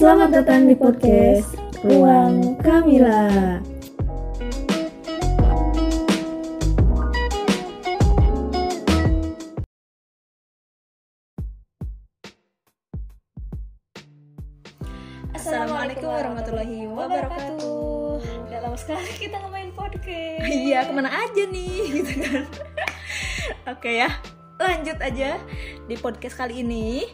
Selamat datang di podcast Ruang Kamila. Assalamualaikum warahmatullahi wabarakatuh. Udah lama sekali kita ngemain podcast. Iya, ke mana aja nih, gitu kan? Oke ya, lanjut aja di podcast kali ini.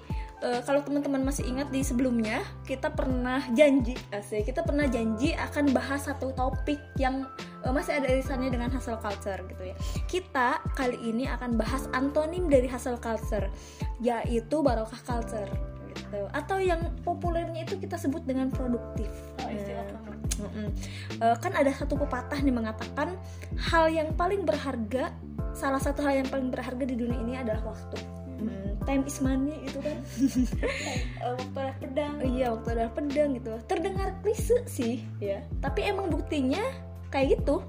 Eh, kalau teman-teman masih ingat di sebelumnya kita pernah janji, asik, kita pernah janji akan bahas satu topik yang eh, masih ada irisannya dengan hustle culture gitu ya. Kita kali ini akan bahas antonim dari hustle culture, yaitu barokah culture gitu. Atau yang populernya itu kita sebut dengan produktif. Oh, istilah Eh, kan ada satu pepatah nih mengatakan hal yang paling berharga salah satu hal yang paling berharga di dunia ini adalah waktu. Mm, time is money itu kan. Eh, waktu ada pedang. Oh iya waktu adalah pedang gitu. Terdengar klise sih ya tapi emang buktinya kayak gitu.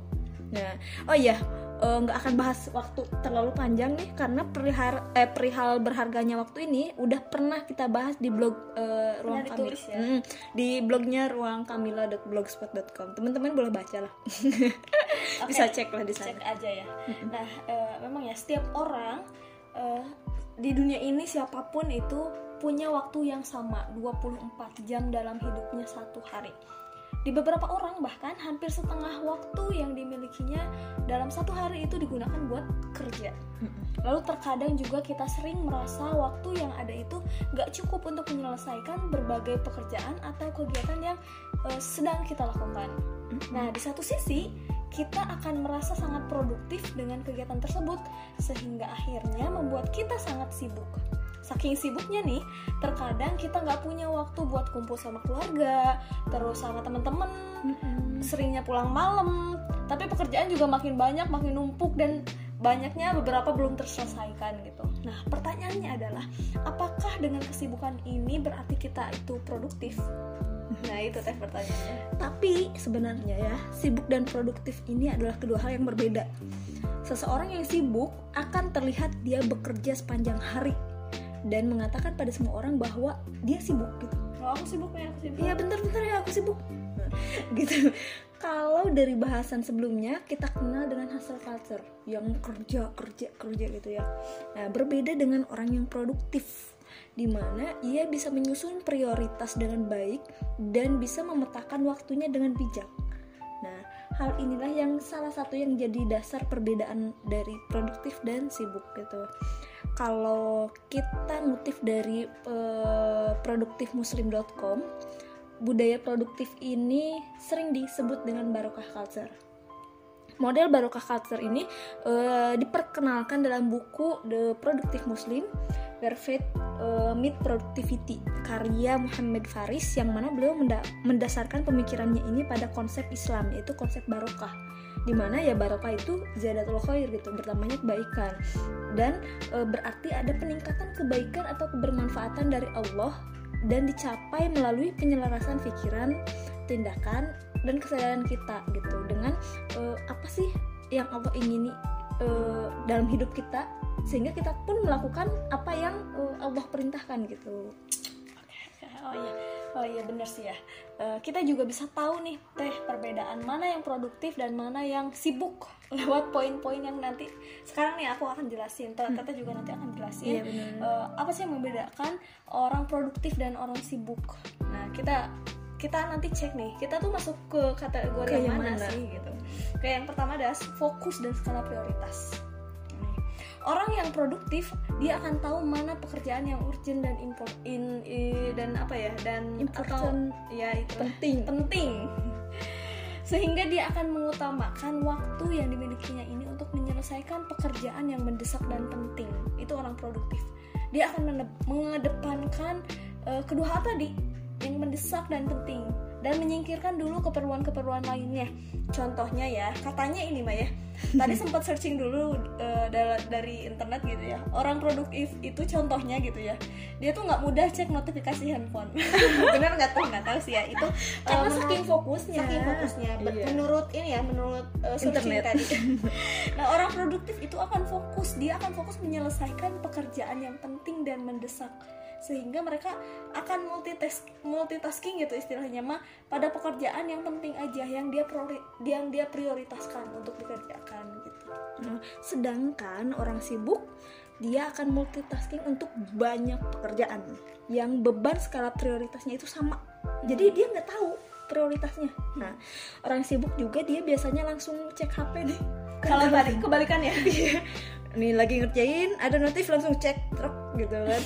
Nah oh iya eh, nggak akan bahas waktu terlalu panjang nih karena perihal eh, perihal berharganya waktu ini udah pernah kita bahas di blog eh, ruang Kamila ditulis ya? Mm, di blognya ruangkamila.blogspot.com teman-teman boleh baca lah Oke, bisa cek lah di sana Cek aja ya. Nah, eh, memang ya setiap orang eh, di dunia ini siapa pun itu punya waktu yang sama 24 jam dalam hidupnya satu hari. Di beberapa orang bahkan hampir setengah waktu yang dimilikinya dalam satu hari itu digunakan buat kerja. Lalu terkadang juga kita sering merasa waktu yang ada itu nggak cukup untuk menyelesaikan berbagai pekerjaan atau kegiatan yang eh, sedang kita lakukan. Nah, di satu sisi kita akan merasa sangat produktif dengan kegiatan tersebut sehingga akhirnya membuat kita sangat sibuk. Saking sibuknya nih, terkadang kita nggak punya waktu buat kumpul sama keluarga, terus sama teman-teman, seringnya pulang malam, tapi pekerjaan juga makin banyak, makin numpuk dan banyaknya beberapa belum terselesaikan gitu. Nah, pertanyaannya adalah, apakah dengan kesibukan ini berarti kita itu produktif? Nah, itu teh pertanyaannya. Tapi sebenarnya ya, sibuk dan produktif ini adalah kedua hal yang berbeda. Seseorang yang sibuk akan terlihat dia bekerja sepanjang hari dan mengatakan pada semua orang bahwa dia sibuk gitu. Oh, aku sibuk nih, aku sibuk. Iya bentar-bentar ya aku sibuk. gitu. Kalau dari bahasan sebelumnya kita kenal dengan hustle culture yang kerja kerja kerja gitu ya. Nah berbeda dengan orang yang produktif di mana ia bisa menyusun prioritas dengan baik dan bisa memetakan waktunya dengan bijak. Nah, hal inilah yang salah satu yang jadi dasar perbedaan dari produktif dan sibuk gitu. Kalau kita ngutip dari eh, produktifmuslim.com, budaya produktif ini sering disebut dengan barokah culture. Model barokah culture ini eh, diperkenalkan dalam buku The Productive Muslim, Perfect eh, Meet Productivity karya Muhammad Faris yang mana beliau menda- mendasarkan pemikirannya ini pada konsep Islam yaitu konsep barokah di mana ya barokah itu ziyadatul khair gitu bertambahnya kebaikan. Dan e, berarti ada peningkatan kebaikan atau kebermanfaatan dari Allah dan dicapai melalui penyelarasan pikiran, tindakan dan kesadaran kita gitu. Dengan e, apa sih yang Allah ingini e, dalam hidup kita sehingga kita pun melakukan apa yang e, Allah perintahkan gitu. Oh iya, oh iya bener sih ya. Eh, kita juga bisa tahu nih teh perbedaan mana yang produktif dan mana yang sibuk lewat poin-poin yang nanti sekarang nih aku akan jelasin. Tete Tete juga nanti akan jelasin Iya, bener. eh, apa sih yang membedakan orang produktif dan orang sibuk. Nah kita kita nanti cek nih kita tuh masuk ke kategori Ke yang mana, mana? sih gitu. Kayak yang pertama adalah fokus dan skala prioritas. Orang yang produktif dia akan tahu mana pekerjaan yang urgent dan impor, in, i- dan apa ya dan Important. atau ya itu. Penting. penting. Sehingga dia akan mengutamakan waktu yang dimilikinya ini untuk menyelesaikan pekerjaan yang mendesak dan penting. Itu orang produktif. Dia akan mengedepankan eh, kedua hal tadi yang mendesak dan penting dan menyingkirkan dulu keperluan-keperluan lainnya. Contohnya ya, katanya ini Mbak ya. Tadi sempat searching dulu uh, dari internet gitu ya. Orang produktif itu contohnya gitu ya. Dia tuh nggak mudah cek notifikasi handphone. Bener nggak tuh? Nggak tahu sih ya. Itu karena menurut- saking fokusnya. Saking fokusnya. Iya. Menurut ini ya, menurut uh, Internet. tadi. nah, orang produktif itu akan fokus. Dia akan fokus menyelesaikan pekerjaan yang penting dan mendesak sehingga mereka akan multitask multitasking gitu istilahnya mah pada pekerjaan yang penting aja yang dia priori, yang dia prioritaskan untuk dikerjakan gitu. Nah, sedangkan orang sibuk dia akan multitasking untuk banyak pekerjaan yang beban skala prioritasnya itu sama. Jadi dia nggak tahu prioritasnya. Nah, orang sibuk juga dia biasanya langsung cek HP nih. Kalau balik kebalikannya. Nih lagi ngerjain, ada notif langsung cek truk gitu kan.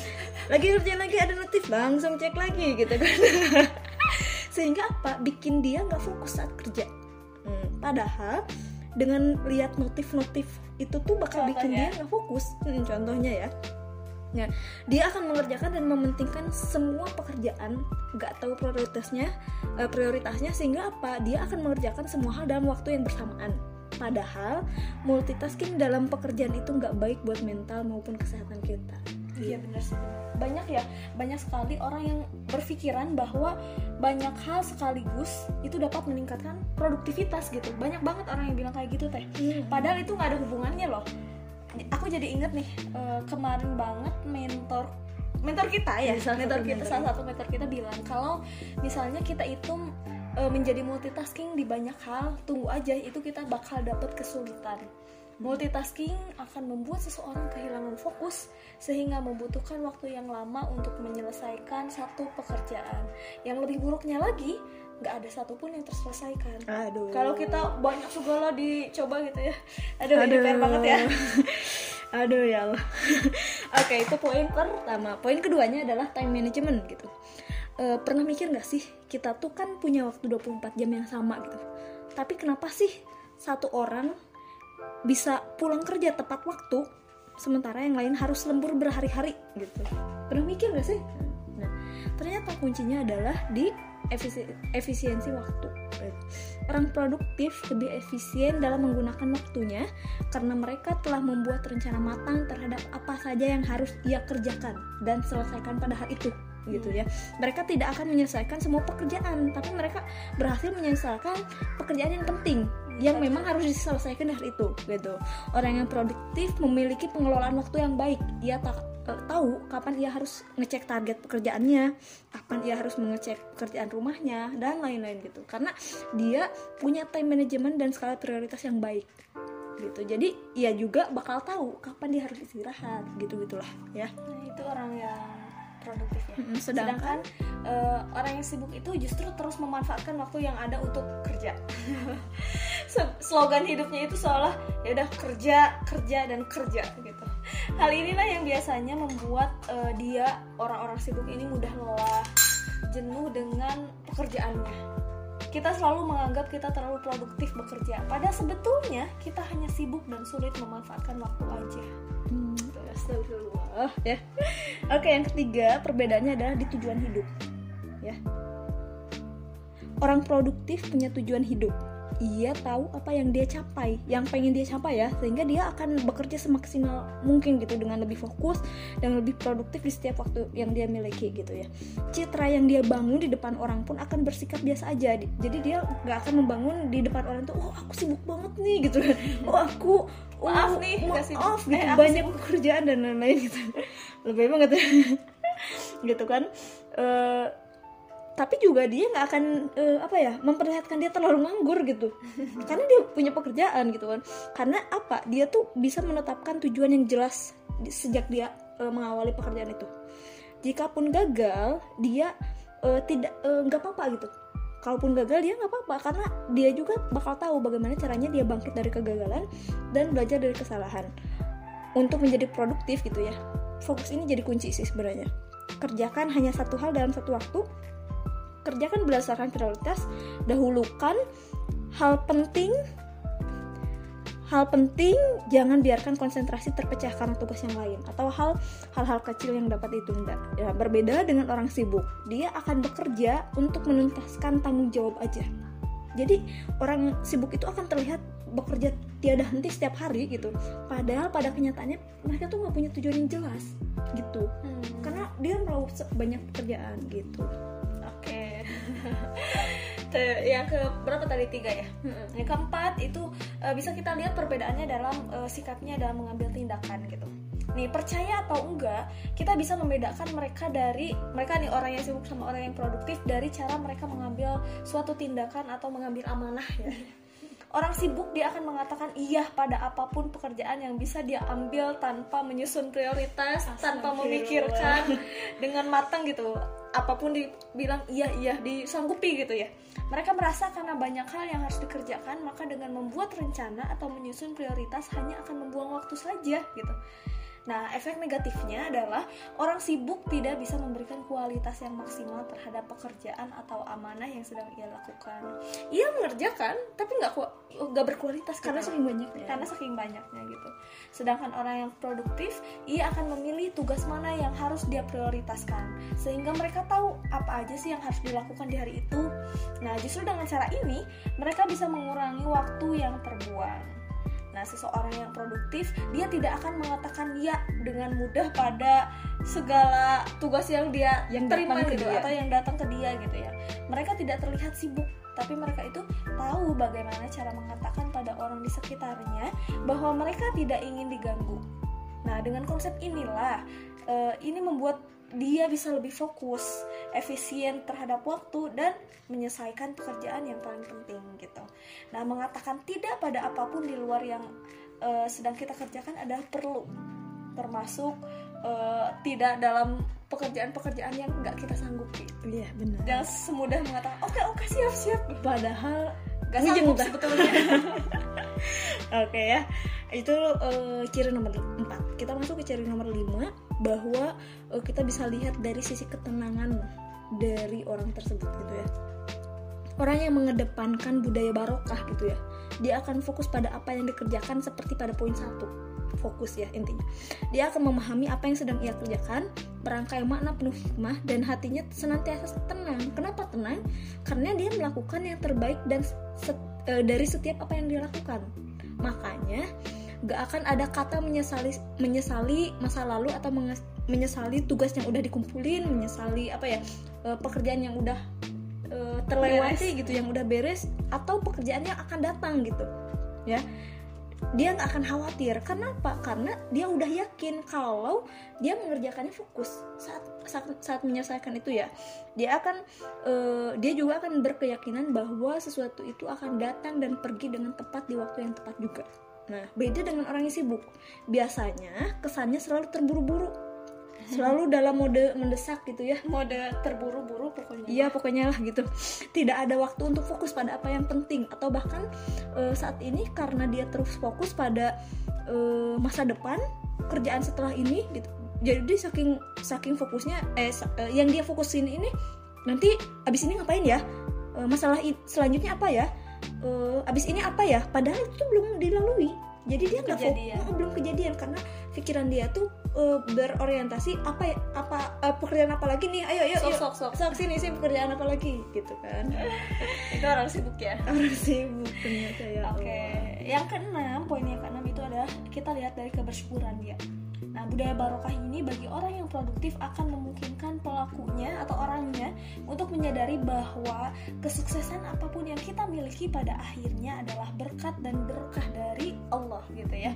Lagi ngerjain lagi ada notif langsung cek lagi gitu kan. Sehingga apa? Bikin dia nggak fokus saat kerja. Hmm, padahal dengan lihat notif-notif itu tuh bakal bikin Contohnya? dia nggak fokus. Hmm, contohnya ya. Ya, dia akan mengerjakan dan mementingkan semua pekerjaan, nggak tahu prioritasnya, eh, prioritasnya sehingga apa? Dia akan mengerjakan semua hal dalam waktu yang bersamaan. Padahal multitasking dalam pekerjaan itu nggak baik buat mental maupun kesehatan kita. Iya benar sih. Banyak ya, banyak sekali orang yang berpikiran bahwa banyak hal sekaligus itu dapat meningkatkan produktivitas gitu. Banyak banget orang yang bilang kayak gitu teh. Padahal itu nggak ada hubungannya loh. Aku jadi inget nih eh, kemarin banget mentor mentor kita ya, Iya, salah mentor satu kita mentor salah satu mentor kita bilang kalau misalnya kita itu eh, menjadi multitasking di banyak hal, tunggu aja itu kita bakal dapet kesulitan. Multitasking akan membuat seseorang kehilangan fokus sehingga membutuhkan waktu yang lama untuk menyelesaikan satu pekerjaan. Yang lebih buruknya lagi, nggak ada satupun yang terselesaikan. Aduh. Kalau kita banyak segala dicoba gitu ya, aduh, ini fair banget ya. Aduh ya Allah. Oke, itu poin pertama. Poin keduanya adalah time management gitu. Eh, pernah mikir nggak sih kita tuh kan punya waktu 24 jam yang sama gitu. Tapi kenapa sih satu orang bisa pulang kerja tepat waktu sementara yang lain harus lembur berhari-hari gitu. Pernah mikir nggak sih? Nah, ternyata kuncinya adalah di efisi- efisiensi waktu. Orang produktif lebih efisien dalam menggunakan waktunya karena mereka telah membuat rencana matang terhadap apa saja yang harus ia kerjakan dan selesaikan pada hari itu gitu ya. Mereka tidak akan menyelesaikan semua pekerjaan, tapi mereka berhasil menyelesaikan pekerjaan yang penting yang memang harus diselesaikan di hari itu gitu. Orang yang produktif memiliki pengelolaan waktu yang baik. Ia tak eh, tahu kapan ia harus ngecek target pekerjaannya, kapan ia harus mengecek pekerjaan rumahnya dan lain-lain gitu. Karena dia punya time management dan skala prioritas yang baik gitu. Jadi ia juga bakal tahu kapan dia harus istirahat gitu gitulah ya. Nah, itu orang yang produktif ya. Mm-mm, sedangkan- Sedangkan eh, orang yang sibuk itu justru terus memanfaatkan waktu yang ada untuk kerja. Slogan hidupnya itu seolah ya udah kerja, kerja dan kerja gitu. Hal inilah yang biasanya membuat eh, dia orang-orang sibuk ini mudah lelah, jenuh dengan pekerjaannya. Kita selalu menganggap kita terlalu produktif bekerja, padahal sebetulnya kita hanya sibuk dan sulit memanfaatkan waktu aja. Hmm, astagfirullah ya. Oke, yang ketiga perbedaannya adalah di tujuan hidup. Ya. Orang produktif punya tujuan hidup. Ia tahu apa yang dia capai, yang pengen dia capai ya, sehingga dia akan bekerja semaksimal mungkin gitu dengan lebih fokus dan lebih produktif di setiap waktu yang dia miliki gitu ya. Citra yang dia bangun di depan orang pun akan bersikap biasa aja. Di- Jadi dia nggak akan membangun di depan orang tuh, oh aku sibuk banget nih gitu kan. Oh aku oh, Maaf nih, sibuk. maaf gitu Eh, banyak pekerjaan dan lain-lain gitu lebih banget ya gitu kan Eh, tapi juga dia nggak akan eh, apa ya memperlihatkan dia terlalu nganggur gitu. Karena dia punya pekerjaan gitu kan. Karena apa? Dia tuh bisa menetapkan tujuan yang jelas di- sejak dia eh, mengawali pekerjaan itu. Jikapun gagal dia eh, tidak nggak apa-apa gitu. Kalaupun gagal dia nggak apa-apa. Karena dia juga bakal tahu bagaimana caranya dia bangkit dari kegagalan dan belajar dari kesalahan. Untuk menjadi produktif gitu ya. Fokus ini jadi kunci sih sebenarnya. Kerjakan hanya satu hal dalam satu waktu kerjakan berdasarkan prioritas dahulukan hal penting hal penting jangan biarkan konsentrasi terpecah karena tugas yang lain atau hal hal-hal kecil yang dapat ditunda. Ya, berbeda dengan orang sibuk, dia akan bekerja untuk menuntaskan tanggung jawab aja. Jadi orang sibuk itu akan terlihat bekerja tiada henti setiap hari gitu. Padahal pada kenyataannya mereka tuh nggak punya tujuan yang jelas gitu. Hmm. Karena dia se- banyak pekerjaan gitu. Yang ke berapa tadi tiga ya? Yang keempat itu eh, bisa kita lihat perbedaannya dalam eh, sikapnya dalam mengambil tindakan gitu. Nih percaya atau enggak, kita bisa membedakan mereka dari mereka nih orang yang sibuk sama orang yang produktif dari cara mereka mengambil suatu tindakan atau mengambil amanah ya. Orang sibuk dia akan mengatakan iya pada apa pun pekerjaan yang bisa dia ambil tanpa menyusun prioritas, tanpa memikirkan dengan matang gitu. Apa pun dibilang iya iya disanggupi gitu ya. Mereka merasa karena banyak hal yang harus dikerjakan, maka dengan membuat rencana atau menyusun prioritas hanya akan membuang waktu saja gitu. Nah, efek negatifnya adalah orang sibuk tidak bisa memberikan kualitas yang maksimal terhadap pekerjaan atau amanah yang sedang ia lakukan. Ia mengerjakan, tapi nggak nggak berkualitas Karena saking banyaknya. karena saking banyaknya gitu. Sedangkan orang yang produktif, ia akan memilih tugas mana yang harus dia prioritaskan, sehingga mereka tahu apa aja sih yang harus dilakukan di hari itu. Nah, justru dengan cara ini, mereka bisa mengurangi waktu yang terbuang. Nah, seseorang yang produktif, dia tidak akan mengatakan ya dengan mudah pada segala tugas yang dia Yang terima gitu dia. atau yang datang ke dia gitu ya. Mereka tidak terlihat sibuk, tapi mereka itu tahu bagaimana cara mengatakan pada orang di sekitarnya bahwa mereka tidak ingin diganggu. Nah, dengan konsep inilah eh, ini membuat dia bisa lebih fokus, efisien terhadap waktu dan menyelesaikan pekerjaan yang paling penting gitu. Nah, mengatakan tidak pada apa pun di luar yang eh, sedang kita kerjakan adalah perlu, termasuk eh, tidak dalam pekerjaan-pekerjaan yang nggak kita sanggupi. Iya benar. Jangan semudah mengatakan oke oke siap siap, Padahal nggak sanggup entah. sebetulnya. Oke ya, itu eh, ciri nomor 4 Kita masuk ke ciri nomor 5 Bahwa eh, kita bisa lihat dari sisi ketenangan dari orang tersebut gitu ya. Orang yang mengedepankan budaya barokah gitu ya Dia akan fokus pada apa yang dikerjakan seperti pada poin satu Fokus ya intinya. Dia akan memahami apa yang sedang ia kerjakan Berangkai makna penuh hikmah Dan hatinya senantiasa tenang. Kenapa tenang? Karena dia melakukan yang terbaik dan set- eh, dari setiap apa yang dia lakukan. Makanya gak akan ada kata menyesali menyesali masa lalu atau menyesali tugas yang udah dikumpulin menyesali apa ya eh, pekerjaan yang udah eh, terlewati gitu yang udah beres atau pekerjaan yang akan datang gitu ya. Dia nggak akan khawatir. Kenapa? Karena dia udah yakin kalau dia mengerjakannya fokus. Saat saat, saat menyelesaikan itu ya dia akan eh, dia juga akan berkeyakinan bahwa sesuatu itu akan datang dan pergi dengan tepat di waktu yang tepat juga nah. Beda dengan orang yang sibuk. Biasanya kesannya selalu terburu-buru. Selalu dalam mode mendesak gitu ya. Mode terburu-buru pokoknya. Iya pokoknya lah gitu. Tidak ada waktu untuk fokus pada apa yang penting. Atau bahkan eh, saat ini karena dia terus fokus pada eh, masa depan Kerjaan setelah ini gitu. Jadi saking saking fokusnya eh, eh, Yang dia fokusin ini Nanti abis ini ngapain ya? Eh, Masalah selanjutnya apa ya Eh, Abis ini apa ya Padahal itu belum dilalui jadi dia nggak fokus Kejadian. belum kejadian karena pikiran dia tuh eh, berorientasi apa ya apa eh, pekerjaan apa lagi nih ayo ayo Sok, sok, sok. sok sini sih pekerjaan apa lagi gitu kan Itu orang sibuk ya. orang sibuk ternyata ya Oke, Allah. yang keenam, poin yang keenam itu adalah kita lihat dari kebersyukuran dia. Nah, budaya barokah ini bagi orang yang produktif akan memungkinkan pelakunya atau orangnya untuk menyadari bahwa kesuksesan apa pun yang kita miliki pada akhirnya adalah berkat dan berkah dari Allah gitu ya.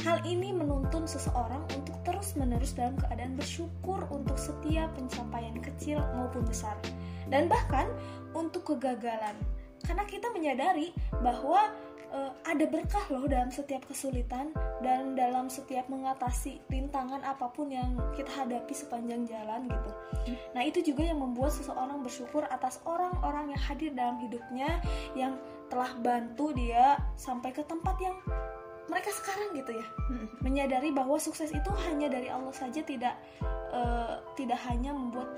Hal ini menuntun seseorang untuk terus-menerus dalam keadaan bersyukur untuk setiap pencapaian kecil maupun besar. Dan bahkan untuk kegagalan. Karena kita menyadari bahwa eh, ada berkah loh dalam setiap kesulitan dan dalam setiap mengatasi rintangan apa pun yang kita hadapi sepanjang jalan gitu. Nah, itu juga yang membuat seseorang bersyukur atas orang-orang yang hadir dalam hidupnya yang telah bantu dia sampai ke tempat yang mereka sekarang gitu ya Mm. menyadari bahwa sukses itu hanya dari Allah saja tidak eh, tidak hanya membuat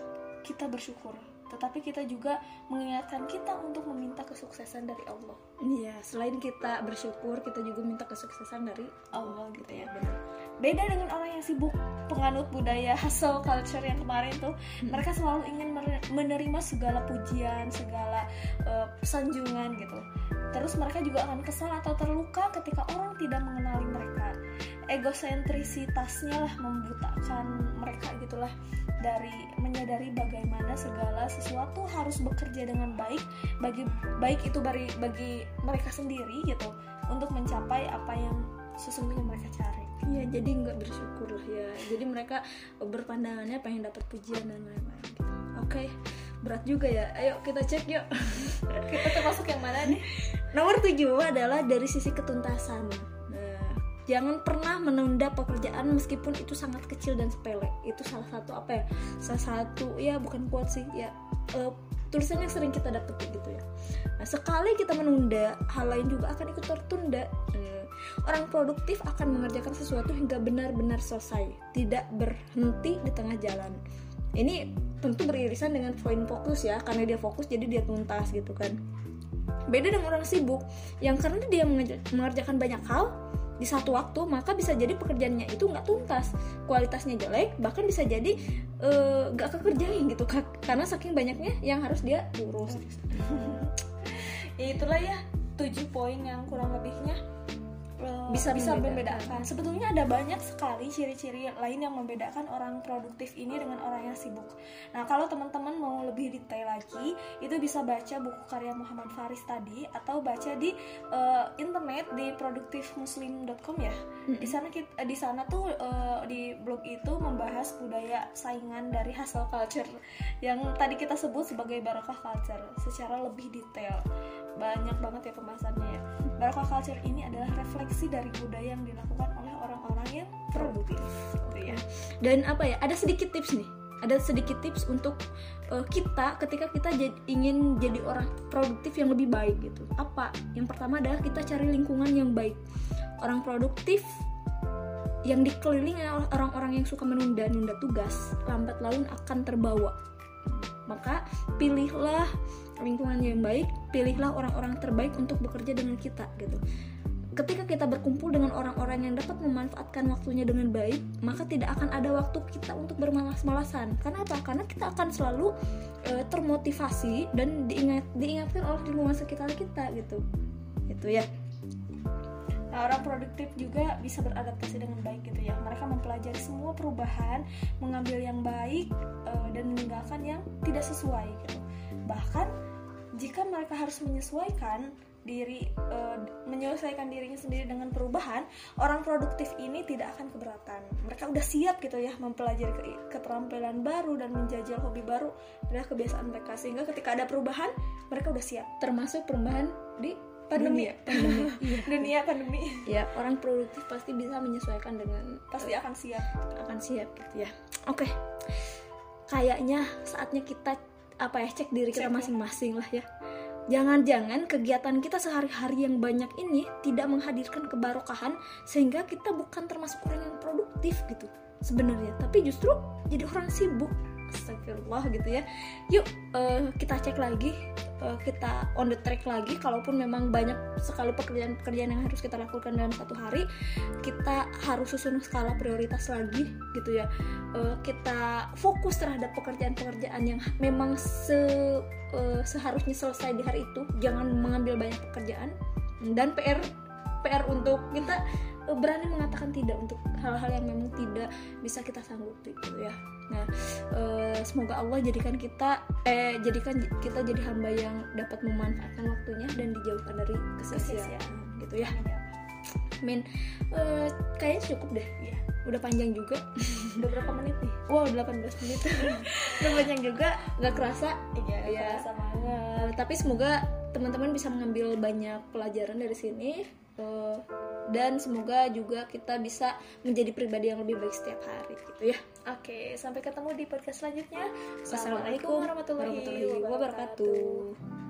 kita bersyukur tetapi kita juga mengingatkan kita untuk meminta kesuksesan dari Allah. Iya, selain kita bersyukur, kita juga minta kesuksesan dari Allah gitu ya. Benar. beda dengan orang yang sibuk penganut budaya hustle culture yang kemarin tuh mereka selalu ingin menerima segala pujian segala eh, sanjungan gitu terus mereka juga akan kesal atau terluka ketika orang tidak mengenali mereka egosentrisitasnya lah membutakan mereka gitulah dari menyadari bagaimana segala sesuatu harus bekerja dengan baik bagi baik itu bagi bagi mereka sendiri gitu untuk mencapai apa yang sesungguhnya mereka cari Iya, jadi nggak bersyukur lah ya. Jadi mereka berpandangannya pengen dapat pujian dan lain-lain. Gitu. Oke, berat juga ya. Ayo kita cek yuk. kita termasuk yang mana nih Nomor tujuh adalah dari sisi ketuntasan. Nah, jangan pernah menunda pekerjaan meskipun itu sangat kecil dan sepele. Itu salah satu apa ya? Salah satu ya bukan kuat sih ya. eh, tulisan yang sering kita dapat gitu ya. Nah, sekali kita menunda, hal lain juga akan ikut tertunda. Eh, Orang produktif akan mengerjakan sesuatu hingga benar-benar selesai, tidak berhenti di tengah jalan. Ini tentu beririsan dengan poin fokus ya, karena dia fokus jadi dia tuntas gitu kan. Beda dengan orang sibuk yang karena dia mengerjakan banyak hal di satu waktu maka bisa jadi pekerjaannya itu nggak tuntas. Kualitasnya jelek bahkan bisa jadi eh, nggak kekerjain gitu Kak. karena saking banyaknya yang harus dia urus. Itulah ya tujuh poin yang kurang lebihnya Bisa bisa membedakan. membedakan. Sebetulnya ada banyak sekali ciri-ciri lain yang membedakan orang produktif ini dengan orang yang sibuk. Nah, kalau teman-teman mau lebih detail lagi, itu bisa baca buku karya Muhammad Faris tadi atau baca di eh, internet di produktifmuslim.com ya. Di sana kita, di sana tuh eh, di blog itu membahas budaya saingan dari hustle culture yang tadi kita sebut sebagai barakah culture secara lebih detail. Banyak banget ya pembahasannya ya. Barakah culture ini adalah refleksi dari budaya yang dilakukan oleh orang-orang yang produktif. Gitu ya. dan apa ya ada sedikit tips nih ada sedikit tips untuk eh, kita ketika kita jad- ingin jadi orang produktif yang lebih baik gitu apa yang pertama adalah kita cari lingkungan yang baik orang produktif yang dikelilingi oleh orang-orang yang suka menunda-nunda tugas lambat laun akan terbawa maka pilihlah lingkungan yang baik pilihlah orang-orang terbaik untuk bekerja dengan kita gitu ketika kita berkumpul dengan orang-orang yang dapat memanfaatkan waktunya dengan baik, maka tidak akan ada waktu kita untuk bermalas-malasan. Karena apa? Karena kita akan selalu eh, termotivasi dan diingat diingatkan oleh lingkungan sekitar kita gitu. Gitu ya. Nah, orang produktif juga bisa beradaptasi dengan baik gitu ya. Mereka mempelajari semua perubahan, mengambil yang baik eh, dan meninggalkan yang tidak sesuai gitu. Bahkan jika mereka harus menyesuaikan diri eh, menyelesaikan dirinya sendiri dengan perubahan, orang produktif ini tidak akan keberatan. Mereka udah siap gitu ya mempelajari ke- keterampilan baru dan menjajal hobi baru adalah kebiasaan mereka sehingga ketika ada perubahan, mereka udah siap. Termasuk perubahan di Pandemi. dunia. Pandemi. Iya. Dunia pandemi ya, orang produktif pasti bisa menyesuaikan dengan pasti akan siap. akan siap gitu ya. Oke. Kayaknya saatnya kita apa ya cek diri kita ya. masing-masing lah ya. Jangan-jangan kegiatan kita sehari-hari yang banyak ini tidak menghadirkan kebarokahan sehingga kita bukan termasuk orang yang produktif gitu sebenarnya, tapi justru jadi orang sibuk. Astagfirullah gitu ya. Yuk eh, kita cek lagi, eh, kita on the track lagi. Kalaupun memang banyak sekali pekerjaan-pekerjaan yang harus kita lakukan dalam satu hari, kita harus susun skala prioritas lagi gitu ya Eh, kita fokus terhadap pekerjaan-pekerjaan yang memang se eh, seharusnya selesai di hari itu jangan mengambil banyak pekerjaan dan PR PR untuk kita berani mengatakan tidak untuk hal-hal yang memang tidak bisa kita sanggupi gitu ya nah eh, semoga Allah jadikan kita eh jadikan kita jadi hamba yang dapat memanfaatkan waktunya dan dijauhkan dari kesia-siaan gitu ya Min, eh, kayaknya cukup deh. Iya. Udah panjang juga. Udah berapa menit nih? Wow, 18 menit. Udah panjang juga, nggak kerasa. Iya, Iya. kerasa banget. Eh, tapi semoga teman-teman bisa mengambil banyak pelajaran dari sini. Eh, dan semoga juga kita bisa menjadi pribadi yang lebih baik setiap hari gitu ya. Oke, sampai ketemu di podcast selanjutnya. Wassalamualaikum warahmatullahi wabarakatuh.